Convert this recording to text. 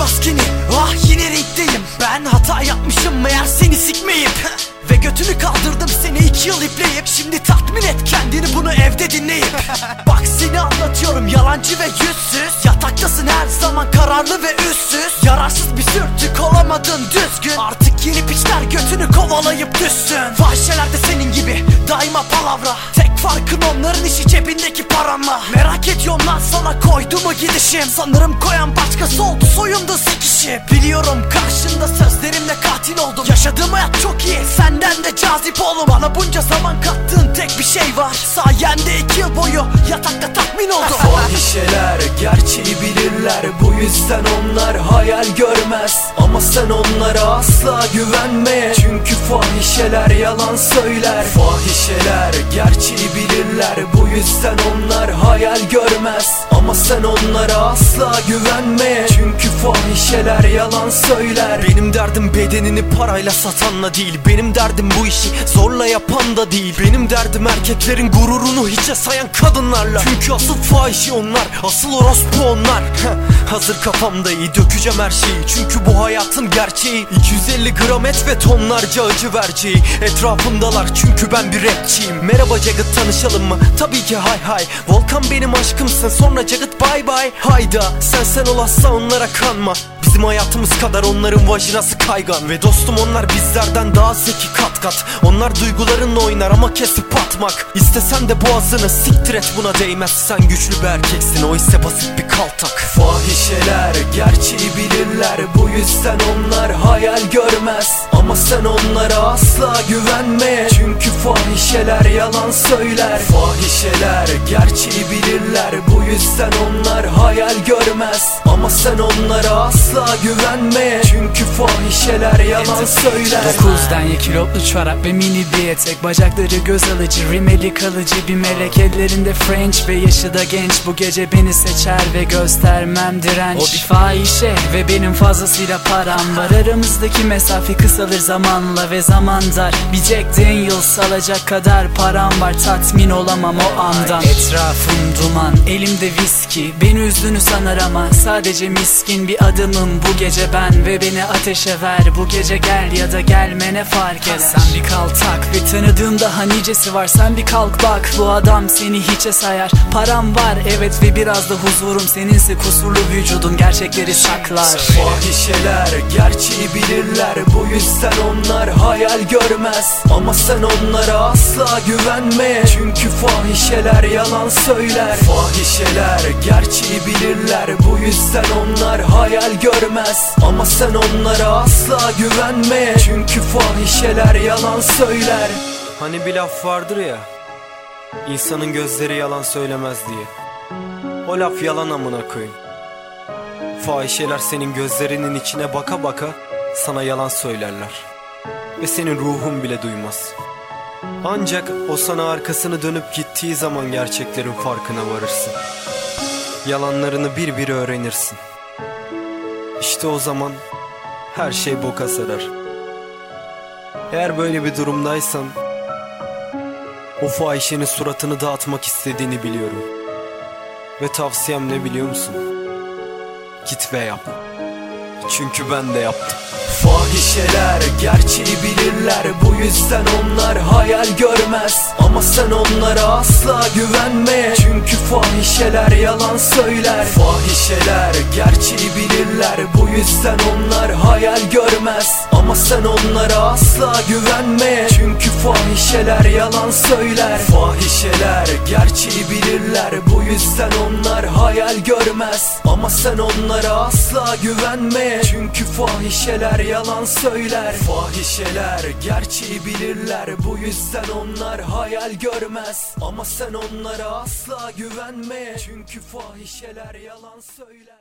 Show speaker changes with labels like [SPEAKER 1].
[SPEAKER 1] maskeni Ah yine rinkteyim Ben hata yapmışım meğer seni sikmeyip. Ve götünü kaldırdım seni iki yıl ipleyip. Şimdi tatmin et kendini bunu evde dinleyip. Bak seni anlatıyorum yalancı ve yüzsüz. Yataktasın her zaman kararlı ve üssüz Yararsız bir sürtük olamadın düzgün. Artık yeni piçler götünü kovalayıp düşsün. Fahişeler de senin gibi daima palavra farkın onların işi cebindeki paranla Merak ediyorum lan sana koydu mu gidişim? Sanırım koyan başkası oldu soyundu sikişim Biliyorum karşında sözlerimle katil oldum. Yaşadığım hayat çok iyi senden de cazip oğlum. Bana bunca zaman kattığın tek bir şey var. Sayende iki yıl boyu yatakta tatmin oldum.
[SPEAKER 2] Fahişeler gerçeği bilirler. Bu yüzden onlar hayal görmez. Ama sen onlara asla güvenme. Çünkü fahişeler yalan söyler. Fahişeler gerçeği bilirler Bu yüzden onlar hayal görmez. Ama sen onlara asla güvenme Çünkü fahişeler yalan söyler. Benim derdim bedenini parayla satanla değil Benim derdim bu işi zorla yapan da değil. Benim derdim erkeklerin gururunu hiçe sayan kadınlarla. Çünkü asıl fahişi onlar Asıl orospu onlar. Hazır kafamda iyi dökeceğim her şeyi. Çünkü bu hayatın gerçeği 250 gram et ve tonlarca acı vereceği. Etrafımdalar çünkü ben bir rapçiyim. Merhaba Jagged tanışalım mı? Tabii ki hay hay. Volkan benim aşkımsın. Sonra Jagged bye bye. Hayda sen sen olassa onlara kanma Bizim hayatımız kadar onların vajinası kaygan. Ve dostum onlar bizlerden daha zeki kat kat. Onlar duygularınla oynar ama kesip atmak. İstesen de boğazını siktir et buna değmez. Sen güçlü bir erkeksin o ise basit bir kaltak. Fahişeler gerçeği bilirler. Bu yüzden onlar hayal görmez. Ama sen onlara asla güvenme. Çünkü fahişeler yalan söyler. Fahişeler gerçeği bilirler. Bu yüzden onlar hayal görmez Ama sen onlara asla güvenme. Çünkü fahişeler yalan söyler.
[SPEAKER 3] Dokuzdan ya kilotlu çorap ve mini bir etek Bacakları göz alıcı, rimeli kalıcı bir melek. Ellerinde French ve yaşı da genç. Bu gece beni seçer ve göstermem direnç. O bir fahişe ve benim fazlasıyla param var. Aramızdaki mesafe kısalır zamanla ve zaman dar. Bir Jack Daniels alacak kadar param var. Tatmin olamam o andan. Etrafım duman, elimde viski. Beni üzdüğünü sanar ama sadece miskin bir adamım. Bu gece ben ve beni ateşe ver. Bu gece gel ya da gelme ne fark eder? Sen bir kaltak ve tanıdığım daha nicesi var. Sen bir kalk bak bu adam seni hiçe sayar. Param var evet ve biraz da huzurum. Seninse kusurlu vücudun gerçekleri saklar.
[SPEAKER 2] Fahişeler gerçeği bilirler. Bu yüzden onlar hayal görmez. Ama sen onlara asla güvenme. Çünkü fahişeler yalan söyler. Fahişeler gerçeği bilirler. Bu yüzden onlar hayal görmez Ama sen onlara asla güvenme Çünkü fahişeler yalan söyler Hani bir laf vardır ya İnsanın gözleri yalan söylemez diye O laf yalan amına koyayım Fahişeler senin gözlerinin içine baka baka sana yalan söylerler. Ve senin ruhun bile duymaz. Ancak o sana arkasını dönüp gittiği zaman gerçeklerin farkına varırsın. Yalanlarını bir bir öğrenirsin. İşte o zaman her şey boka sarar. Eğer böyle bir durumdaysan o fahişenin suratını dağıtmak istediğini biliyorum. Ve tavsiyem ne biliyor musun? Git ve yap. Çünkü ben de yaptım. Fahişeler gerçeği bilirler. Bu yüzden onlar hayal görmez. Ama sen onlara asla güvenme. Çünkü fahişeler yalan söyler. Fahişeler gerçeği bilirler. Bu yüzden onlar hayal görmez Ama sen onlara asla güvenme. Çünkü fahişeler yalan söyler. Fahişeler gerçeği bilirler. Bu yüzden onlar hayal görmez. Ama sen onlara asla güvenme. Çünkü fahişeler yalan söyler. Fahişeler gerçeği bilirler. Bu yüzden onlar hayal görmez. Ama sen onlara asla güvenme. Çünkü fahişeler yalan söyler